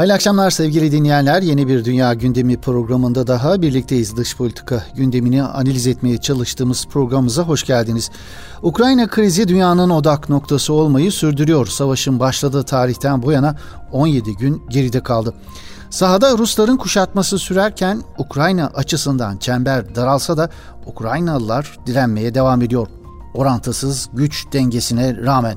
Hayırlı akşamlar sevgili dinleyenler. Yeni bir Dünya Gündemi programında daha birlikteyiz. Dış politika gündemini analiz etmeye çalıştığımız programımıza hoş geldiniz. Ukrayna krizi dünyanın odak noktası olmayı sürdürüyor. Savaşın başladığı tarihten bu yana 17 gün geride kaldı. Sahada Rusların kuşatması sürerken Ukrayna açısından çember daralsa da Ukraynalılar direnmeye devam ediyor. Orantısız güç dengesine rağmen.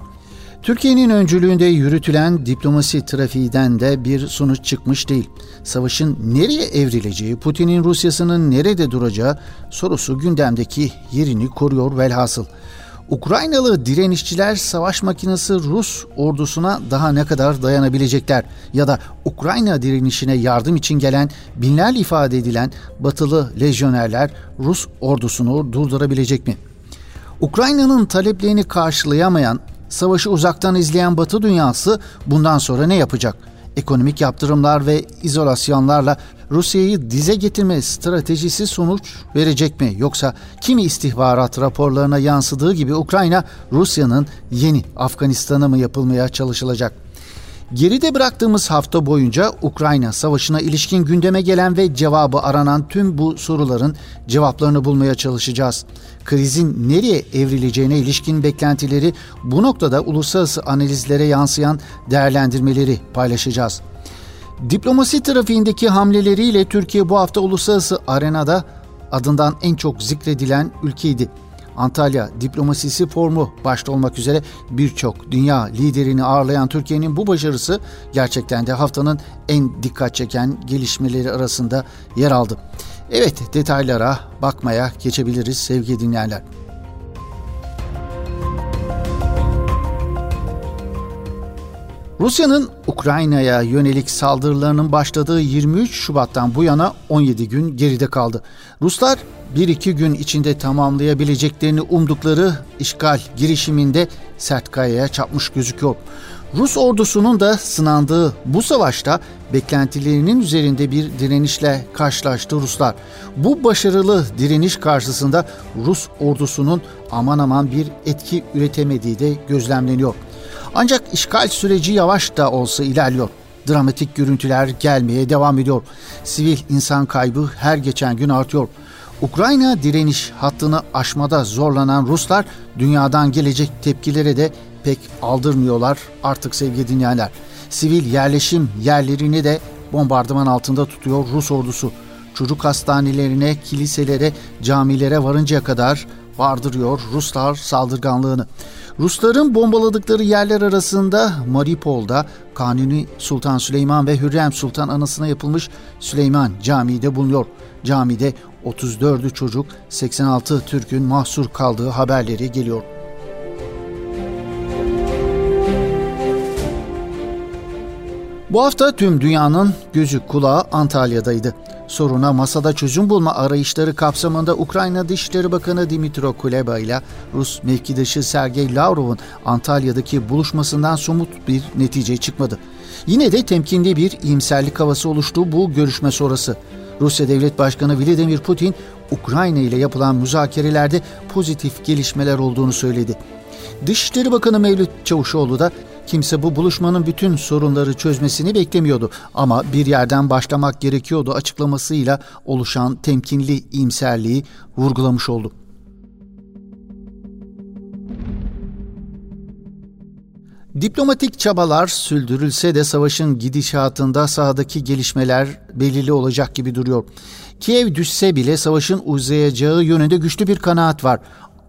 Türkiye'nin öncülüğünde yürütülen diplomasi trafiğinden de bir sonuç çıkmış değil. Savaşın nereye evrileceği, Putin'in Rusya'sının nerede duracağı sorusu gündemdeki yerini koruyor velhasıl. Ukraynalı direnişçiler savaş makinesi Rus ordusuna daha ne kadar dayanabilecekler ya da Ukrayna direnişine yardım için gelen binlerle ifade edilen batılı lejyonerler Rus ordusunu durdurabilecek mi? Ukrayna'nın taleplerini karşılayamayan savaşı uzaktan izleyen Batı dünyası bundan sonra ne yapacak? Ekonomik yaptırımlar ve izolasyonlarla Rusya'yı dize getirme stratejisi sonuç verecek mi? Yoksa kimi istihbarat raporlarına yansıdığı gibi Ukrayna Rusya'nın yeni Afganistan'a mı yapılmaya çalışılacak? Geride bıraktığımız hafta boyunca Ukrayna Savaşı'na ilişkin gündeme gelen ve cevabı aranan tüm bu soruların cevaplarını bulmaya çalışacağız. Krizin nereye evrileceğine ilişkin beklentileri bu noktada uluslararası analizlere yansıyan değerlendirmeleri paylaşacağız. Diplomasi trafiğindeki hamleleriyle Türkiye bu hafta uluslararası arenada adından en çok zikredilen ülkeydi. Antalya Diplomasisi Formu başta olmak üzere birçok dünya liderini ağırlayan Türkiye'nin bu başarısı gerçekten de haftanın en dikkat çeken gelişmeleri arasında yer aldı. Evet detaylara bakmaya geçebiliriz sevgili dinleyenler. Rusya'nın Ukrayna'ya yönelik saldırılarının başladığı 23 Şubat'tan bu yana 17 gün geride kaldı. Ruslar 1-2 gün içinde tamamlayabileceklerini umdukları işgal girişiminde sert kayaya çapmış gözüküyor. Rus ordusunun da sınandığı bu savaşta beklentilerinin üzerinde bir direnişle karşılaştı Ruslar. Bu başarılı direniş karşısında Rus ordusunun aman aman bir etki üretemediği de gözlemleniyor. Ancak işgal süreci yavaş da olsa ilerliyor. Dramatik görüntüler gelmeye devam ediyor. Sivil insan kaybı her geçen gün artıyor. Ukrayna direniş hattını aşmada zorlanan Ruslar dünyadan gelecek tepkilere de pek aldırmıyorlar artık sevgili dinleyenler. Sivil yerleşim yerlerini de bombardıman altında tutuyor Rus ordusu. Çocuk hastanelerine, kiliselere, camilere varıncaya kadar vardırıyor Ruslar saldırganlığını. Rusların bombaladıkları yerler arasında Mariupol'da Kanuni Sultan Süleyman ve Hürrem Sultan anısına yapılmış Süleyman Camii de bulunuyor. Camide 34'ü çocuk, 86 Türk'ün mahsur kaldığı haberleri geliyor. Bu hafta tüm dünyanın gözü kulağı Antalya'daydı. Soruna masada çözüm bulma arayışları kapsamında Ukrayna Dışişleri Bakanı Dimitro Kuleba ile Rus mevkidaşı Sergey Lavrov'un Antalya'daki buluşmasından somut bir netice çıkmadı. Yine de temkinli bir iyimserlik havası oluştu bu görüşme sonrası. Rusya Devlet Başkanı Vladimir Putin, Ukrayna ile yapılan müzakerelerde pozitif gelişmeler olduğunu söyledi. Dışişleri Bakanı Mevlüt Çavuşoğlu da kimse bu buluşmanın bütün sorunları çözmesini beklemiyordu ama bir yerden başlamak gerekiyordu açıklamasıyla oluşan temkinli iyimserliği vurgulamış oldu. Diplomatik çabalar sürdürülse de savaşın gidişatında sahadaki gelişmeler belirli olacak gibi duruyor. Kiev düşse bile savaşın uzayacağı yönünde güçlü bir kanaat var.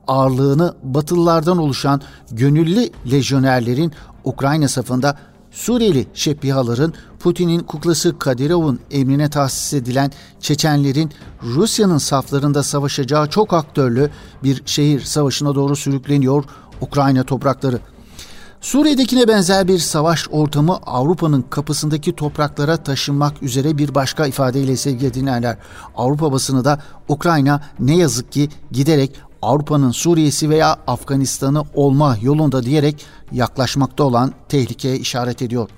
Ağırlığını Batılılardan oluşan gönüllü lejyonerlerin Ukrayna safında Suriyeli şepihaların Putin'in kuklası Kadirov'un emrine tahsis edilen Çeçenlerin Rusya'nın saflarında savaşacağı çok aktörlü bir şehir savaşına doğru sürükleniyor Ukrayna toprakları. Suriye'dekine benzer bir savaş ortamı Avrupa'nın kapısındaki topraklara taşınmak üzere bir başka ifadeyle sevgili dinleyenler. Avrupa basını da Ukrayna ne yazık ki giderek Avrupa'nın Suriye'si veya Afganistan'ı olma yolunda diyerek yaklaşmakta olan tehlikeye işaret ediyor.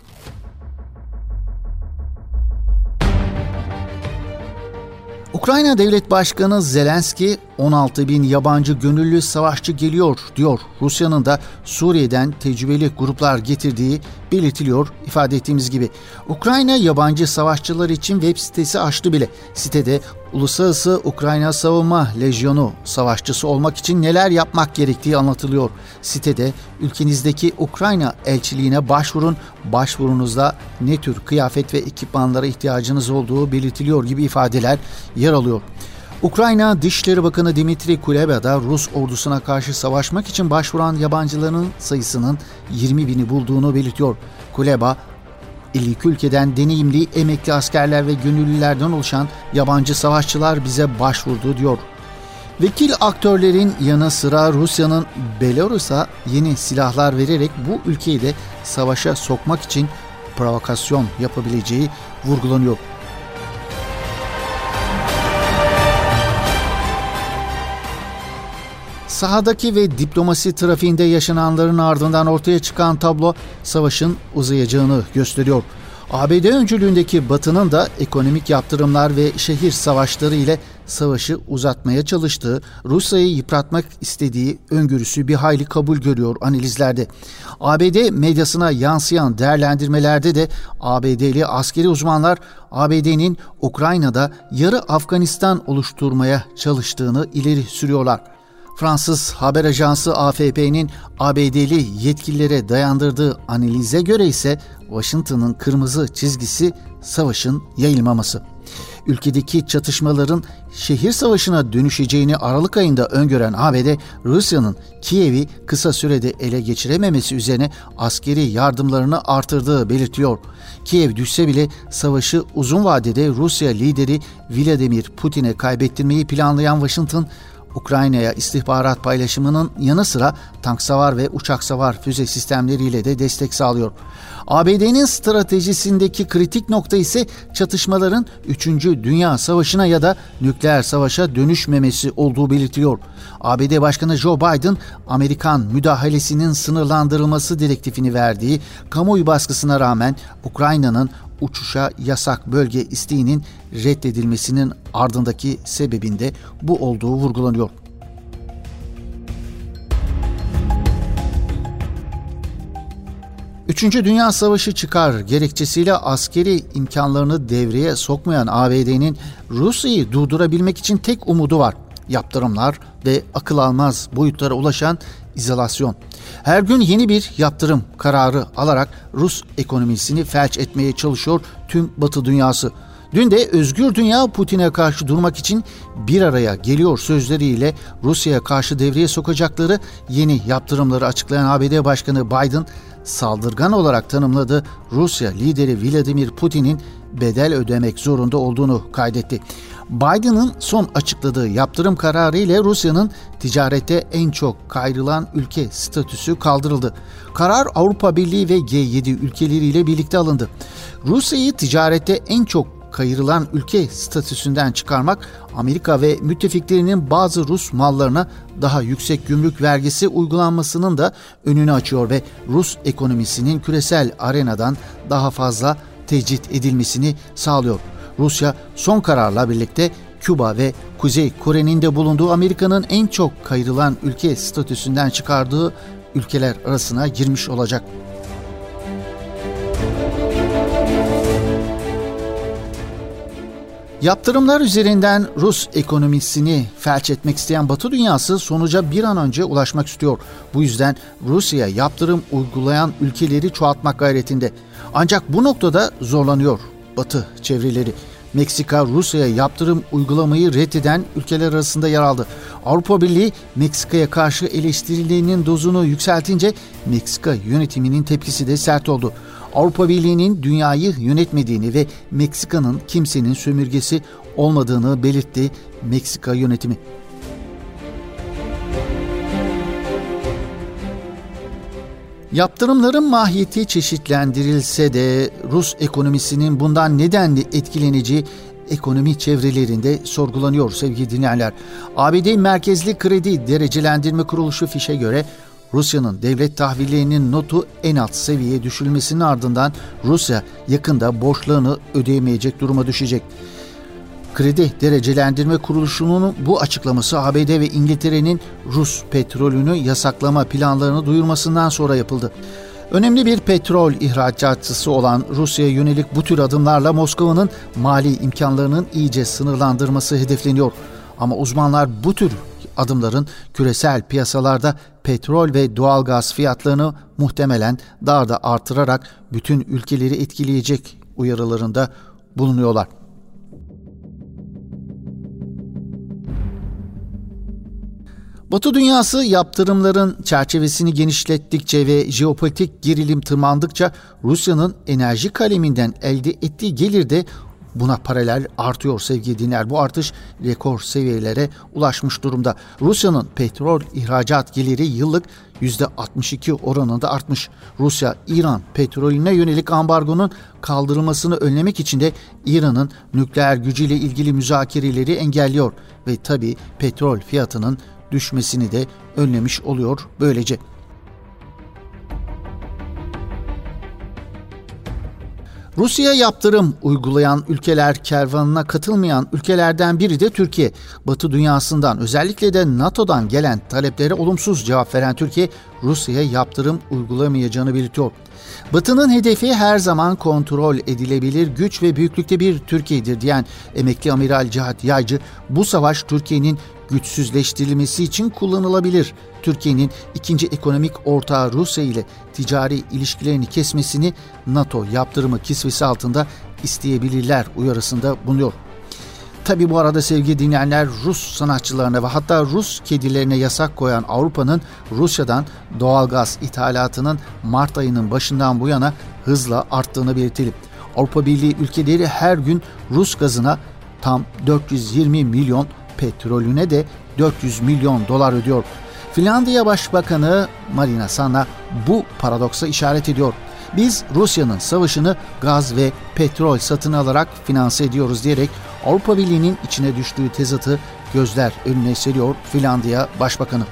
Ukrayna Devlet Başkanı Zelenski 16 bin yabancı gönüllü savaşçı geliyor diyor. Rusya'nın da Suriye'den tecrübeli gruplar getirdiği belirtiliyor ifade ettiğimiz gibi. Ukrayna yabancı savaşçılar için web sitesi açtı bile. Sitede Uluslararası Ukrayna Savunma Lejyonu savaşçısı olmak için neler yapmak gerektiği anlatılıyor. Sitede ülkenizdeki Ukrayna elçiliğine başvurun, başvurunuzda ne tür kıyafet ve ekipmanlara ihtiyacınız olduğu belirtiliyor gibi ifadeler yer alıyor. Ukrayna Dışişleri Bakanı Dimitri Kuleba da Rus ordusuna karşı savaşmak için başvuran yabancıların sayısının 20 bini bulduğunu belirtiyor. Kuleba, 52 ülkeden deneyimli emekli askerler ve gönüllülerden oluşan yabancı savaşçılar bize başvurdu diyor. Vekil aktörlerin yanı sıra Rusya'nın Belarus'a yeni silahlar vererek bu ülkeyi de savaşa sokmak için provokasyon yapabileceği vurgulanıyor. Sahadaki ve diplomasi trafiğinde yaşananların ardından ortaya çıkan tablo savaşın uzayacağını gösteriyor. ABD öncülüğündeki Batı'nın da ekonomik yaptırımlar ve şehir savaşları ile savaşı uzatmaya çalıştığı, Rusya'yı yıpratmak istediği öngörüsü bir hayli kabul görüyor analizlerde. ABD medyasına yansıyan değerlendirmelerde de ABD'li askeri uzmanlar ABD'nin Ukrayna'da yarı Afganistan oluşturmaya çalıştığını ileri sürüyorlar. Fransız haber ajansı AFP'nin ABD'li yetkililere dayandırdığı analize göre ise Washington'ın kırmızı çizgisi savaşın yayılmaması. Ülkedeki çatışmaların şehir savaşına dönüşeceğini Aralık ayında öngören ABD, Rusya'nın Kiev'i kısa sürede ele geçirememesi üzerine askeri yardımlarını artırdığı belirtiyor. Kiev düşse bile savaşı uzun vadede Rusya lideri Vladimir Putin'e kaybettirmeyi planlayan Washington, Ukrayna'ya istihbarat paylaşımının yanı sıra tank savar ve uçak savar füze sistemleriyle de destek sağlıyor. ABD'nin stratejisindeki kritik nokta ise çatışmaların 3. Dünya Savaşı'na ya da nükleer savaşa dönüşmemesi olduğu belirtiliyor. ABD Başkanı Joe Biden, Amerikan müdahalesinin sınırlandırılması direktifini verdiği kamuoyu baskısına rağmen Ukrayna'nın uçuşa yasak bölge isteğinin reddedilmesinin ardındaki sebebinde bu olduğu vurgulanıyor. Üçüncü Dünya Savaşı çıkar gerekçesiyle askeri imkanlarını devreye sokmayan ABD'nin Rusya'yı durdurabilmek için tek umudu var. Yaptırımlar ve akıl almaz boyutlara ulaşan izolasyon. Her gün yeni bir yaptırım kararı alarak Rus ekonomisini felç etmeye çalışıyor tüm Batı dünyası. Dün de özgür dünya Putin'e karşı durmak için bir araya geliyor sözleriyle Rusya'ya karşı devreye sokacakları yeni yaptırımları açıklayan ABD Başkanı Biden saldırgan olarak tanımladı. Rusya lideri Vladimir Putin'in bedel ödemek zorunda olduğunu kaydetti. Biden'ın son açıkladığı yaptırım kararı ile Rusya'nın ticarette en çok kayrılan ülke statüsü kaldırıldı. Karar Avrupa Birliği ve G7 ülkeleriyle birlikte alındı. Rusya'yı ticarette en çok kayırılan ülke statüsünden çıkarmak Amerika ve müttefiklerinin bazı Rus mallarına daha yüksek gümrük vergisi uygulanmasının da önünü açıyor ve Rus ekonomisinin küresel arenadan daha fazla tecrit edilmesini sağlıyor. Rusya son kararla birlikte Küba ve Kuzey Kore'nin de bulunduğu Amerika'nın en çok kayırılan ülke statüsünden çıkardığı ülkeler arasına girmiş olacak. Yaptırımlar üzerinden Rus ekonomisini felç etmek isteyen Batı dünyası sonuca bir an önce ulaşmak istiyor. Bu yüzden Rusya'ya yaptırım uygulayan ülkeleri çoğaltmak gayretinde. Ancak bu noktada zorlanıyor Batı çevreleri. Meksika Rusya'ya yaptırım uygulamayı reddeden ülkeler arasında yer aldı. Avrupa Birliği Meksika'ya karşı eleştirilerinin dozunu yükseltince Meksika yönetiminin tepkisi de sert oldu. Avrupa Birliği'nin dünyayı yönetmediğini ve Meksika'nın kimsenin sömürgesi olmadığını belirtti Meksika yönetimi. Yaptırımların mahiyeti çeşitlendirilse de Rus ekonomisinin bundan nedenli etkileneceği ekonomi çevrelerinde sorgulanıyor sevgili dinleyenler. ABD Merkezli Kredi Derecelendirme Kuruluşu fişe göre Rusya'nın devlet tahvillerinin notu en alt seviyeye düşülmesinin ardından Rusya yakında borçlarını ödeyemeyecek duruma düşecek. Kredi Derecelendirme Kuruluşu'nun bu açıklaması ABD ve İngiltere'nin Rus petrolünü yasaklama planlarını duyurmasından sonra yapıldı. Önemli bir petrol ihracatçısı olan Rusya'ya yönelik bu tür adımlarla Moskova'nın mali imkanlarının iyice sınırlandırması hedefleniyor. Ama uzmanlar bu tür adımların küresel piyasalarda petrol ve doğal gaz fiyatlarını muhtemelen daha da artırarak bütün ülkeleri etkileyecek uyarılarında bulunuyorlar. Batı dünyası yaptırımların çerçevesini genişlettikçe ve jeopolitik gerilim tırmandıkça Rusya'nın enerji kaleminden elde ettiği gelir de buna paralel artıyor sevgili dinler. Bu artış rekor seviyelere ulaşmış durumda. Rusya'nın petrol ihracat geliri yıllık %62 oranında artmış. Rusya, İran petrolüne yönelik ambargonun kaldırılmasını önlemek için de İran'ın nükleer gücüyle ilgili müzakereleri engelliyor ve tabi petrol fiyatının düşmesini de önlemiş oluyor böylece. Rusya yaptırım uygulayan ülkeler kervanına katılmayan ülkelerden biri de Türkiye. Batı dünyasından özellikle de NATO'dan gelen taleplere olumsuz cevap veren Türkiye Rusya'ya yaptırım uygulamayacağını belirtiyor. Batı'nın hedefi her zaman kontrol edilebilir güç ve büyüklükte bir Türkiye'dir diyen emekli amiral Cihat Yaycı bu savaş Türkiye'nin güçsüzleştirilmesi için kullanılabilir. Türkiye'nin ikinci ekonomik ortağı Rusya ile ticari ilişkilerini kesmesini NATO yaptırımı kisvesi altında isteyebilirler uyarısında bulunuyor. Tabi bu arada sevgili dinleyenler Rus sanatçılarına ve hatta Rus kedilerine yasak koyan Avrupa'nın Rusya'dan doğal gaz ithalatının Mart ayının başından bu yana hızla arttığını belirtelim. Avrupa Birliği ülkeleri her gün Rus gazına tam 420 milyon petrolüne de 400 milyon dolar ödüyor. Finlandiya Başbakanı Marina Sanna bu paradoksa işaret ediyor. Biz Rusya'nın savaşını gaz ve petrol satın alarak finanse ediyoruz diyerek Avrupa Birliği'nin içine düştüğü tezatı gözler önüne seriyor Finlandiya Başbakanı.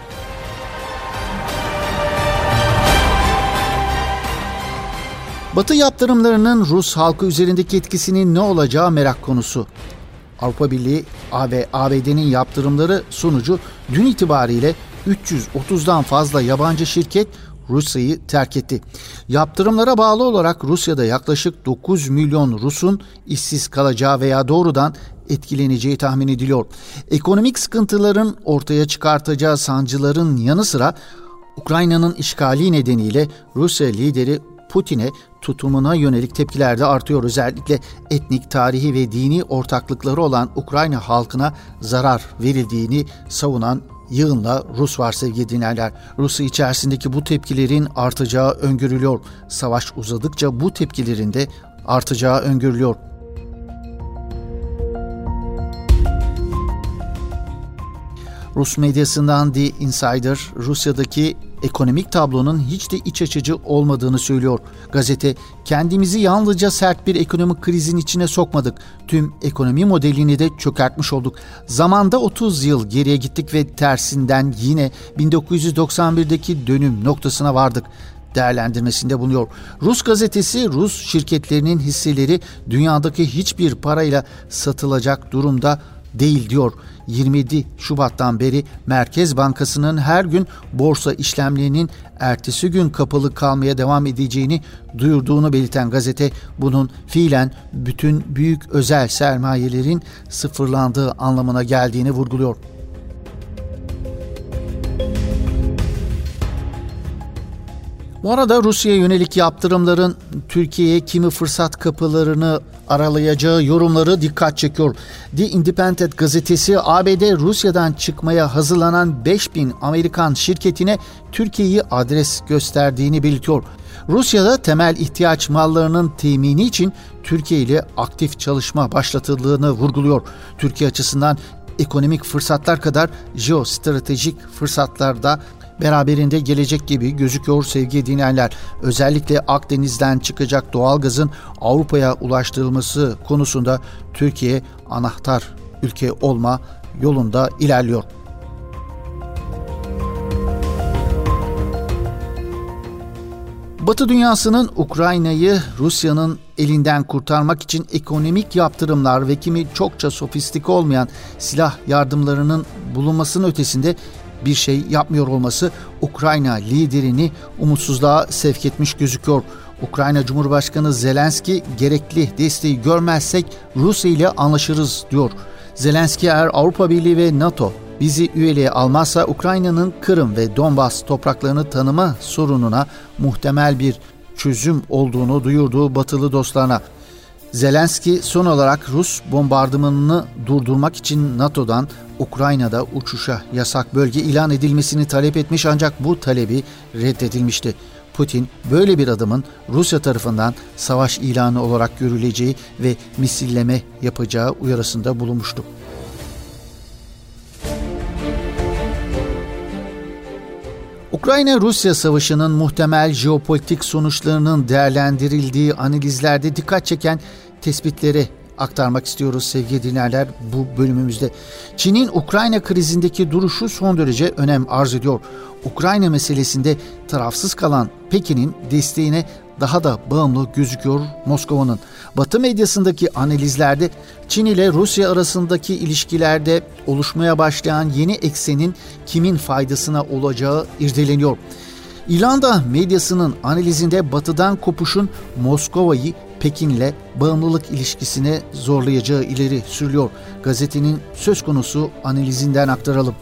Batı yaptırımlarının Rus halkı üzerindeki etkisinin ne olacağı merak konusu. Avrupa Birliği ve ABD'nin yaptırımları sonucu dün itibariyle 330'dan fazla yabancı şirket Rusya'yı terk etti. Yaptırımlara bağlı olarak Rusya'da yaklaşık 9 milyon Rus'un işsiz kalacağı veya doğrudan etkileneceği tahmin ediliyor. Ekonomik sıkıntıların ortaya çıkartacağı sancıların yanı sıra Ukrayna'nın işgali nedeniyle Rusya lideri Putin'e tutumuna yönelik tepkiler de artıyor. Özellikle etnik, tarihi ve dini ortaklıkları olan Ukrayna halkına zarar verildiğini savunan yığınla Rus var sevgili dinlerler. Rusya içerisindeki bu tepkilerin artacağı öngörülüyor. Savaş uzadıkça bu tepkilerin de artacağı öngörülüyor. Rus medyasından The Insider, Rusya'daki ekonomik tablonun hiç de iç açıcı olmadığını söylüyor. Gazete, kendimizi yalnızca sert bir ekonomik krizin içine sokmadık. Tüm ekonomi modelini de çökertmiş olduk. Zamanda 30 yıl geriye gittik ve tersinden yine 1991'deki dönüm noktasına vardık değerlendirmesinde bulunuyor. Rus gazetesi Rus şirketlerinin hisseleri dünyadaki hiçbir parayla satılacak durumda değil diyor. 27 Şubat'tan beri Merkez Bankası'nın her gün borsa işlemlerinin ertesi gün kapalı kalmaya devam edeceğini duyurduğunu belirten gazete bunun fiilen bütün büyük özel sermayelerin sıfırlandığı anlamına geldiğini vurguluyor. Bu arada Rusya'ya yönelik yaptırımların Türkiye'ye kimi fırsat kapılarını aralayacağı yorumları dikkat çekiyor. The Independent gazetesi ABD Rusya'dan çıkmaya hazırlanan 5000 Amerikan şirketine Türkiye'yi adres gösterdiğini belirtiyor. Rusya'da temel ihtiyaç mallarının temini için Türkiye ile aktif çalışma başlatıldığını vurguluyor. Türkiye açısından ekonomik fırsatlar kadar jeostratejik fırsatlar da beraberinde gelecek gibi gözüküyor sevgili dinleyenler. Özellikle Akdeniz'den çıkacak doğalgazın Avrupa'ya ulaştırılması konusunda Türkiye anahtar ülke olma yolunda ilerliyor. Batı dünyasının Ukrayna'yı Rusya'nın elinden kurtarmak için ekonomik yaptırımlar ve kimi çokça sofistik olmayan silah yardımlarının bulunmasının ötesinde bir şey yapmıyor olması Ukrayna liderini umutsuzluğa sevk etmiş gözüküyor. Ukrayna Cumhurbaşkanı Zelenski gerekli desteği görmezsek Rusya ile anlaşırız diyor. Zelenski eğer Avrupa Birliği ve NATO bizi üyeliğe almazsa Ukrayna'nın Kırım ve Donbas topraklarını tanıma sorununa muhtemel bir çözüm olduğunu duyurduğu batılı dostlarına. Zelenski son olarak Rus bombardımanını durdurmak için NATO'dan Ukrayna'da uçuşa yasak bölge ilan edilmesini talep etmiş ancak bu talebi reddedilmişti. Putin böyle bir adımın Rusya tarafından savaş ilanı olarak görüleceği ve misilleme yapacağı uyarısında bulunmuştu. Ukrayna-Rusya savaşının muhtemel jeopolitik sonuçlarının değerlendirildiği analizlerde dikkat çeken tespitleri aktarmak istiyoruz sevgili dinleyenler bu bölümümüzde. Çin'in Ukrayna krizindeki duruşu son derece önem arz ediyor. Ukrayna meselesinde tarafsız kalan Pekin'in desteğine daha da bağımlı gözüküyor Moskova'nın. Batı medyasındaki analizlerde Çin ile Rusya arasındaki ilişkilerde oluşmaya başlayan yeni eksenin kimin faydasına olacağı irdeleniyor. İrlanda medyasının analizinde batıdan kopuşun Moskova'yı Pekin'le bağımlılık ilişkisine zorlayacağı ileri sürülüyor. Gazetenin söz konusu analizinden aktaralım.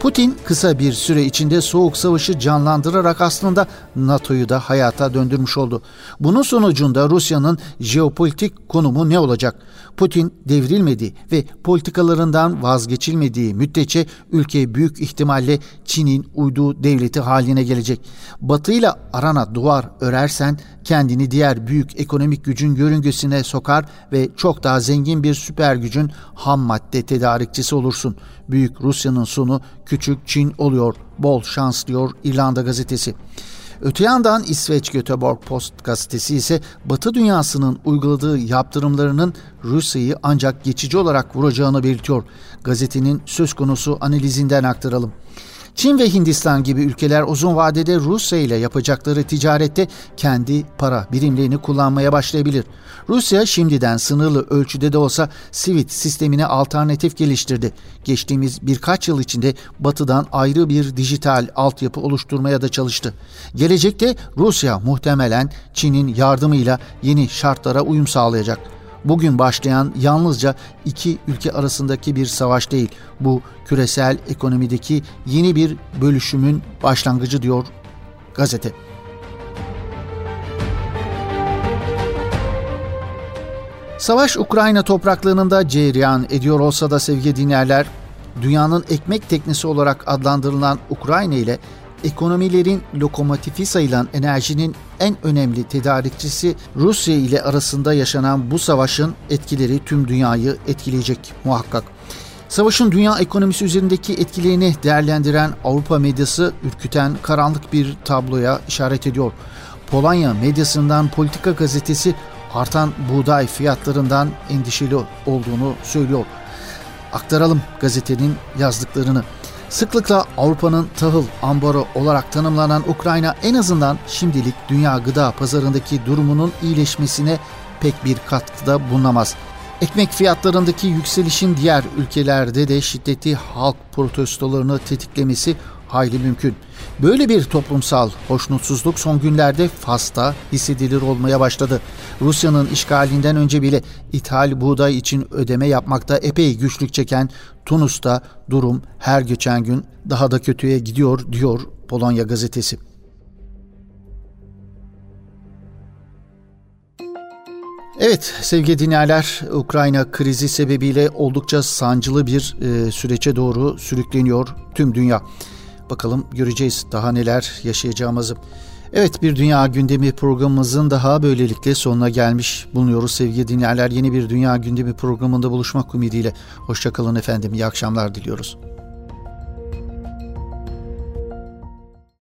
Putin kısa bir süre içinde soğuk savaşı canlandırarak aslında NATO'yu da hayata döndürmüş oldu. Bunun sonucunda Rusya'nın jeopolitik konumu ne olacak? Putin devrilmedi ve politikalarından vazgeçilmediği müddetçe ülke büyük ihtimalle Çin'in uyduğu devleti haline gelecek. Batı ile arana duvar örersen kendini diğer büyük ekonomik gücün yörüngesine sokar ve çok daha zengin bir süper gücün ham madde tedarikçisi olursun. Büyük Rusya'nın sonu küçük Çin oluyor. Bol şans diyor İrlanda gazetesi. Öte yandan İsveç Göteborg Post gazetesi ise Batı dünyasının uyguladığı yaptırımlarının Rusya'yı ancak geçici olarak vuracağını belirtiyor. Gazetenin söz konusu analizinden aktaralım. Çin ve Hindistan gibi ülkeler uzun vadede Rusya ile yapacakları ticarette kendi para birimlerini kullanmaya başlayabilir. Rusya şimdiden sınırlı ölçüde de olsa SWIFT sistemine alternatif geliştirdi. Geçtiğimiz birkaç yıl içinde batıdan ayrı bir dijital altyapı oluşturmaya da çalıştı. Gelecekte Rusya muhtemelen Çin'in yardımıyla yeni şartlara uyum sağlayacak. Bugün başlayan yalnızca iki ülke arasındaki bir savaş değil. Bu küresel ekonomideki yeni bir bölüşümün başlangıcı diyor gazete. Savaş Ukrayna topraklarında cereyan ediyor olsa da sevgili dinleyenler, dünyanın ekmek teknesi olarak adlandırılan Ukrayna ile ekonomilerin lokomotifi sayılan enerjinin en önemli tedarikçisi Rusya ile arasında yaşanan bu savaşın etkileri tüm dünyayı etkileyecek muhakkak. Savaşın dünya ekonomisi üzerindeki etkilerini değerlendiren Avrupa medyası ürküten karanlık bir tabloya işaret ediyor. Polonya medyasından Politika gazetesi artan buğday fiyatlarından endişeli olduğunu söylüyor. Aktaralım gazetenin yazdıklarını. Sıklıkla Avrupa'nın tahıl ambarı olarak tanımlanan Ukrayna en azından şimdilik dünya gıda pazarındaki durumunun iyileşmesine pek bir katkıda bulunamaz. Ekmek fiyatlarındaki yükselişin diğer ülkelerde de şiddetli halk protestolarını tetiklemesi hayli mümkün. Böyle bir toplumsal hoşnutsuzluk son günlerde Fas'ta hissedilir olmaya başladı. Rusya'nın işgalinden önce bile ithal buğday için ödeme yapmakta epey güçlük çeken Tunus'ta durum her geçen gün daha da kötüye gidiyor diyor Polonya gazetesi. Evet sevgili dinleyenler Ukrayna krizi sebebiyle oldukça sancılı bir e, sürece doğru sürükleniyor tüm dünya. Bakalım göreceğiz daha neler yaşayacağımızı. Evet bir Dünya Gündemi programımızın daha böylelikle sonuna gelmiş bulunuyoruz sevgili dinleyenler. Yeni bir Dünya Gündemi programında buluşmak ümidiyle. Hoşçakalın efendim iyi akşamlar diliyoruz.